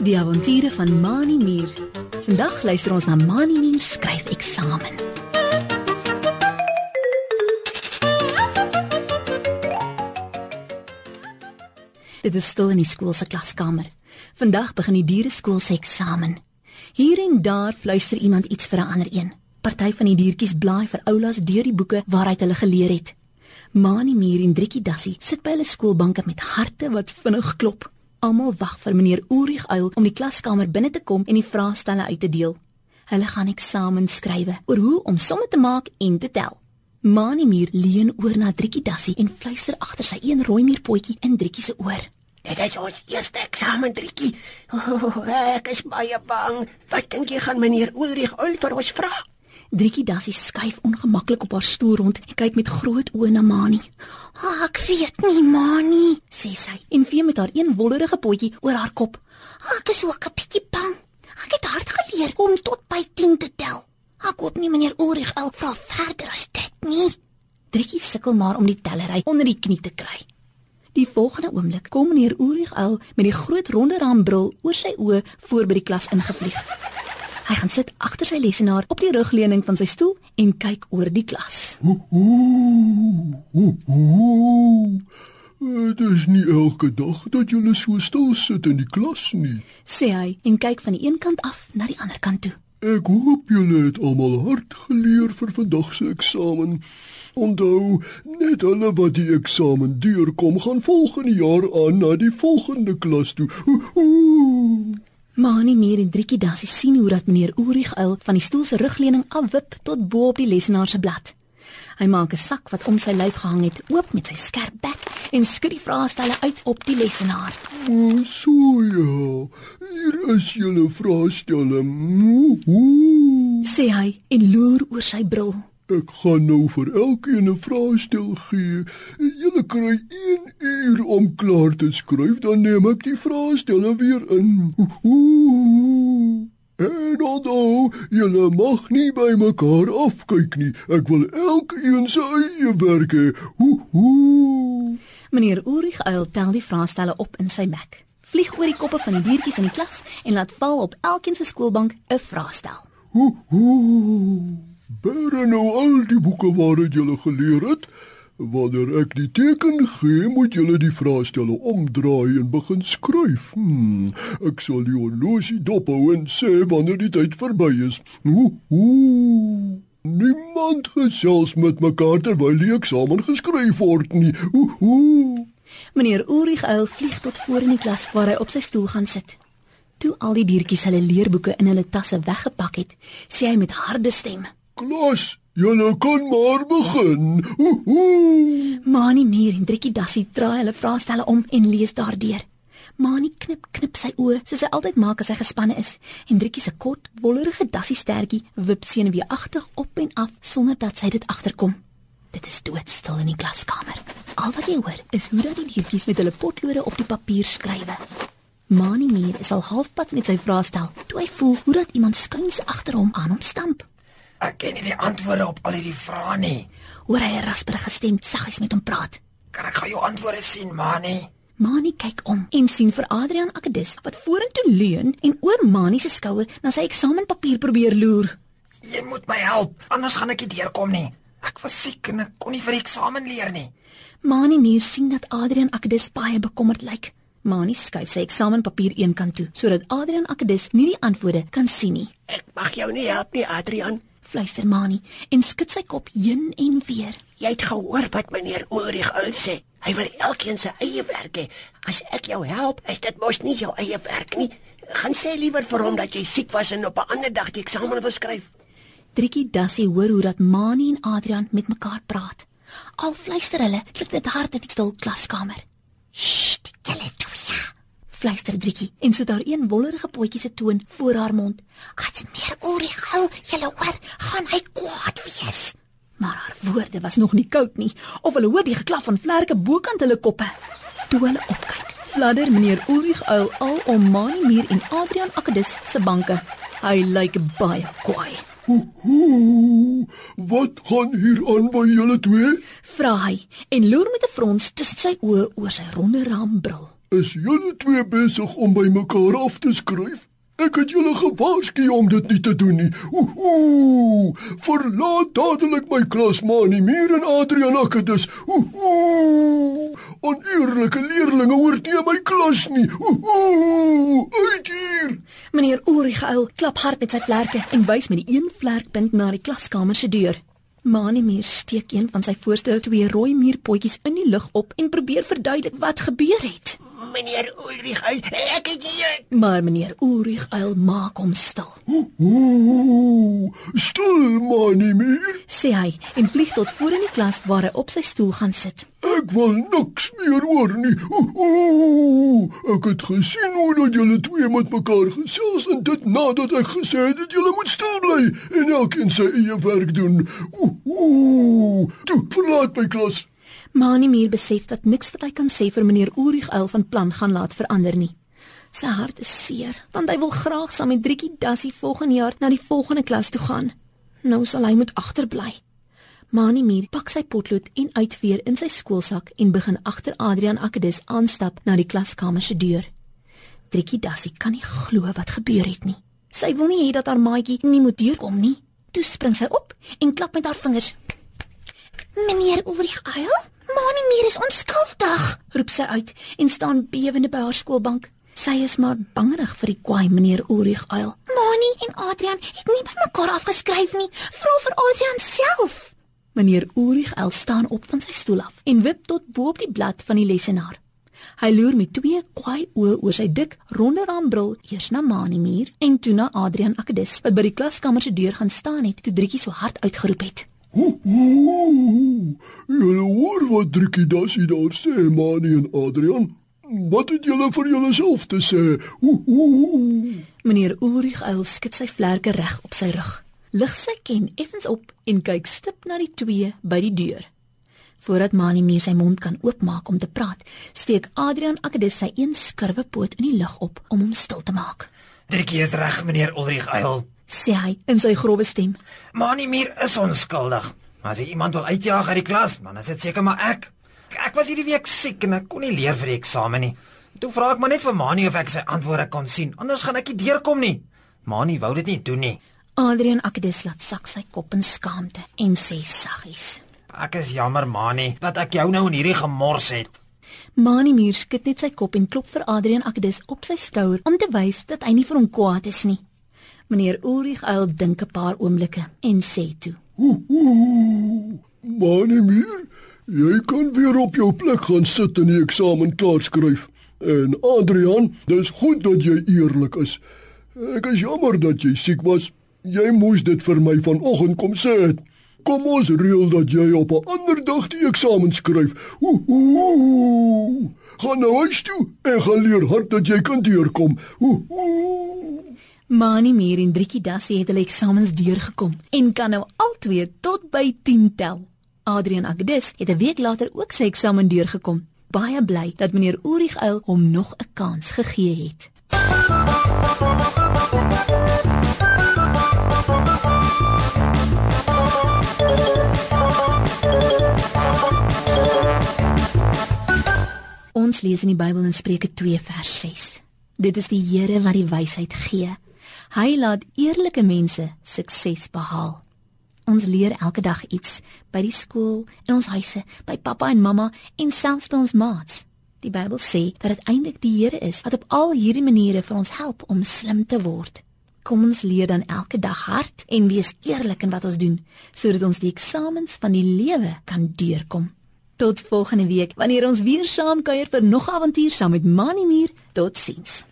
Die avonture van Mani Mier. Vandag luister ons na Mani Mier skryf eksamen. Dit is stil in die skool se klaskamer. Vandag begin die diereskool se eksamen. Hier en daar fluister iemand iets vir 'n ander een. Party van die diertjies blaai vir oulas deur die boeke waaruit hulle geleer het. Mani Mier en Driekie Dassie sit by hulle skoolbanke met harte wat vinnig klop. Almal wag vir meneer Ulrich Uil om die klaskamer binne te kom en die vraestelle uit te deel. Hulle gaan eksamen skrywe oor hoe om somme te maak en te tel. Mani Mier leun oor na Driekie Dassie en fluister agter sy een rooi muurpotjie in Driekie se oor. Dit is ons eerste eksamen, Driekie. Oh, ek is baie bang. Wat dink jy gaan meneer Ulrich Uil vir ons vra? Driekie Dassie skuif ongemaklik op haar stoel rond en kyk met groot oë na Mani. Oh, ek weet nie, Mani, sê sy en vee met haar een wollerige potjie oor haar kop. Oh, ek is ook 'n bietjie bang. Ek het hard geleer om tot by 10 te tel. Ek hoop nie meneer Ulrich Uil val verder as dit nie. Driekie sukkel maar om die tellery onder die knie te kry. Die volgende oomblik kom meneer Ulrich Uil met die groot ronde raambril oor sy oë voor by die klas ingevlieg. Hy gaan sit agter sy lesenaar op die rugleuning van sy stoel en kyk oor die klas. Dit is nie elke dag dat jy so stil sit in die klas nie, sê hy en kyk van die een kant af na die ander kant toe. Ek hoop julle het almal hard geleer vir vandag se eksamen. Onthou, net hulle wat die eksamen deurkom, gaan volgende jaar aan na die volgende klas toe. Mani meer en Driekie Dassie sien hoe dat meneer Ulrich Uil van die stoel se rugleuning afwip tot bo op die lesenaar se blad. Hy maak 'n sak wat om sy lyf gehang het oop met sy skerp bek en skud die vraestelle uit op die lesenaar. O, so ja. Hier is julle vraestelle. sê hy en loer oor sy bril. Ek gaan nou vir elkeen 'n vraestel gee. Julle kry 1 uur om klaar te skryf, dan neem ek die vraestelle weer in. Ooh. En onthou, julle mag nie by mekaar afkyk nie. Ek wil elkeen se eie werk hê. Ooh. Meneer Ulrich Uil tel die vraestelle op in sy bek. Vlieg oor die koppe van die diertjies in die klas en laat val op elkeen se skoolbank 'n vraestel. Ooh. Bere nou al die boeke waaruit julle geleer het. Wanneer ek die teken gee, moet julle die vraestelle omdraai en begin skryf. Hmm, ek sal die horlosie dophou en sê wanneer die tyd verby is. Ooh, ooh. Niemand gesels met mekaar terwyl die eksamen geskryf word nie. Ooh, ooh. Meneer Ulrich Uil vlieg tot voor in die klas waar hy op sy stoel gaan sit. Toe al die diertjies hulle leerboeke in hulle tasse weggepak het, sê hy met harde stem: "Klas, Julle kan maar begin. Ooh. Mani Mier en Driekie Dassie draai hulle vraestelle om en lees daardeur. Mani knip knip sy oë soos hy altyd maak as hy gespanne is en Driekie se kort wollerige dassie stertjie wip senuweeagtig op en af sonder dat sy dit agterkom. Dit is doodstil in die klaskamer. Al wat jy hoor is hoe dat die diertjies met hulle potlode op die papier skrywe. Mani Mier is al halfpad met sy vraestel toe hy voel hoe dat iemand skuins agter hom aan hom stamp. Ek ken nie die antwoorde op al hierdie vrae nie. Hoor hy 'n rasperige stem saggies met hom praat. Kan ek gou jou antwoorde sien, Mani? Mani kyk om en sien vir Adrian Akedis wat vorentoe leun en oor Mani se skouer na sy eksamenpapier probeer loer. Jy moet my help, anders gaan ek nie deurkom nie. Ek was siek en ek kon nie vir die eksamen leer nie. Mani Mier sien dat Adrian Akedis baie bekommerd lyk. Mani skuif sy eksamenpapier eenkant toe sodat Adrian Akedis nie die antwoorde kan sien nie. Ek mag jou nie help nie, Adrian fluister Mani en skud sy kop heen en weer. Jy het gehoor wat meneer Ulrich al sê. Hy wil elkeen sy eie werk hê. As ek jou help, is dit mos nie jou eie werk nie. Gaan sê liewer vir hom dat jy siek was en op 'n ander dag die eksamen wil skryf. Driekie Dassie hoor hoe dat Mani en Adrian met mekaar praat. Al fluister hulle, klink dit hard in die stil klaskamer. Sst, fluister Driekie en sit haar een wollerige potjie se toon voor haar mond. "As meer oorie gou, julle hoor, gaan hy kwaad wees." Maar haar woorde was nog nie koud nie, of hulle hoor die geklap van vlerke bokant hulle koppe. Toe hulle opkyk, fladder meneer Ulrich Uil al om Mani Muur en Adrian Akedis se banke. Hy lyk baie kwaai. Ooh, wat gaan hier aan by julle twee? Vra hy en loer met 'n frons tussen sy oë oor sy ronde raambril. Is julle twee besig om by mekaar af te skryf? Ek het julle gewaarsku om dit nie te doen nie. Ooh, verlaat dadelik my klas, Mani, Mier en Adrian Akkedus. Ooh, oneerlike leerlinge hoort nie in my klas nie. Ooh, uit hier. Meneer Origeil klap hard met sy vlerke en wys met die een vlerkpunt na die klaskamer se deur. Maniemuur steek een van sy voorste twee rooi muurpotjies in die lug op en probeer verduidelik wat gebeur het. Meneer Ulrich, ek het hier. Maar meneer Origeil maak hom stil. Ooh, stil, Mani, Mier. Sê hy en vlieg tot voor in die klas waar hy op sy stoel gaan sit. Ek wil niks meer hoor nie. Ooh, ek het gesien hoe dat julle twee met mekaar gesels en dit nadat ek gesê het dat julle moet stil bly en elkeen sy eie werk doen. Ooh, toe verlaat my klas. Maniemuur besef dat niks wat hy kan sê vir meneer Origeil van plan gaan laat verander nie. Sy hart is seer want hy wil graag saam met Driekie Dassie volgende jaar na die volgende klas toe gaan. Nou sal hy moet agterbly. Maniemuur pak sy potlood en uitveer in sy skoolsak en begin agter Adrian Akkedis aanstap na die klaskamer se deur. Driekie Dassie kan nie glo wat gebeur het nie. Sy wil nie hê dat haar maatjie nie moet deurkom nie. Toe spring sy op en klap met haar vingers. Meneer Ulrich Eil, Mani Mier is onskuldig. roep sy uit en staan bewende by haar skoolbank. Sy is maar bangerig vir die kwaai meneer Ulrich Eil. Mani en Adrian het nie by mekaar afgeskryf nie. Vra vir Adrian self. Meneer Ulrich Eil staan op van sy stoel af en wip tot bo op die blad van die lesenaar. Hy loer met twee kwaai oë oor sy dik, ronde raambril eers na Manimuur en toe na Adrian Akkedis wat by die klaskamer se deur gaan staan het toe Drietjie so hard uitgeroep het. Ooh, julle hoor wat Driekie Dassie daar sê, Mani en Adrian. Wat het julle vir julleself te sê? Ooh. Meneer Ulrich Eil skud sy vlerke reg op sy rug. Lig sy ken effens op en kyk stip na die twee by die deur. Voordat Mani meer sy mond kan oopmaak om te praat, steek Adrian Akkedis sy een skurwe poot in die lug op om hom stil te maak. Driekie is reg, meneer Ulrich Eil. Sê hy in sy grouwe stem. Manimir is onskuldig. Maar as iemand wil uitjaag uit die klas, dan is dit seker maar ek. Ek was hierdie week siek en ek kon nie leer vir die eksamen nie. Toe vra ek maar net vir Mani of ek sy antwoorde kon sien, anders gaan ek nie deurkom nie. Mani wou dit nie doen nie. Adrian Akkedis laat sak sy kop in skaamte en sê saggies. Ek is jammer, Mani, dat ek jou nou in hierdie gemors het. Mani Muur skud net sy kop en klop vir Adrian Akkedis op sy skouer om te wys dat hy nie vir hom kwaad is nie. Meneer Ulrich Eil dink 'n paar oomblikke en sê toe: Ooh. Mier, jy kan weer op jou plek gaan sit en die eksamen klaar skryf. En Adrian, dis goed dat jy eerlik is. Ek is jammer dat jy siek was. Jy moes dit vir my vanoggend kom sê het. Kom ons reël dat jy op 'n ander dag die eksamen skryf. Ooh. Gaan nou huis toe en gaan leer hard dat jy kan deurkom. Ooh. Mani Muur en Driekie Dassie het hulle eksamens deurgekom en kan nou albei tot by 10 tel. Adrian Agdes het 'n week later ook sy eksamen deurgekom. Baie bly dat meneer Ulrich Eil hom nog 'n kans gegee het. Ons lees in die Bybel in Spreuke 2 vers 6. Dit is die Here wat die wysheid gee. Hy laat eerlike mense sukses behaal. Ons leer elke dag iets by die skool, in ons huise, by pappa en mamma en selfs by ons maats. Die Bybel sê dat dit eintlik die Here is wat op al hierdie maniere vir ons help om slim te word. Kom ons leer dan elke dag hard en wees eerlik in wat ons doen, sodat ons die eksamens van die lewe kan deurkom. Tot volgende week wanneer ons weer saam kuier vir nog avontuur saam met Mani Muur. Totsiens.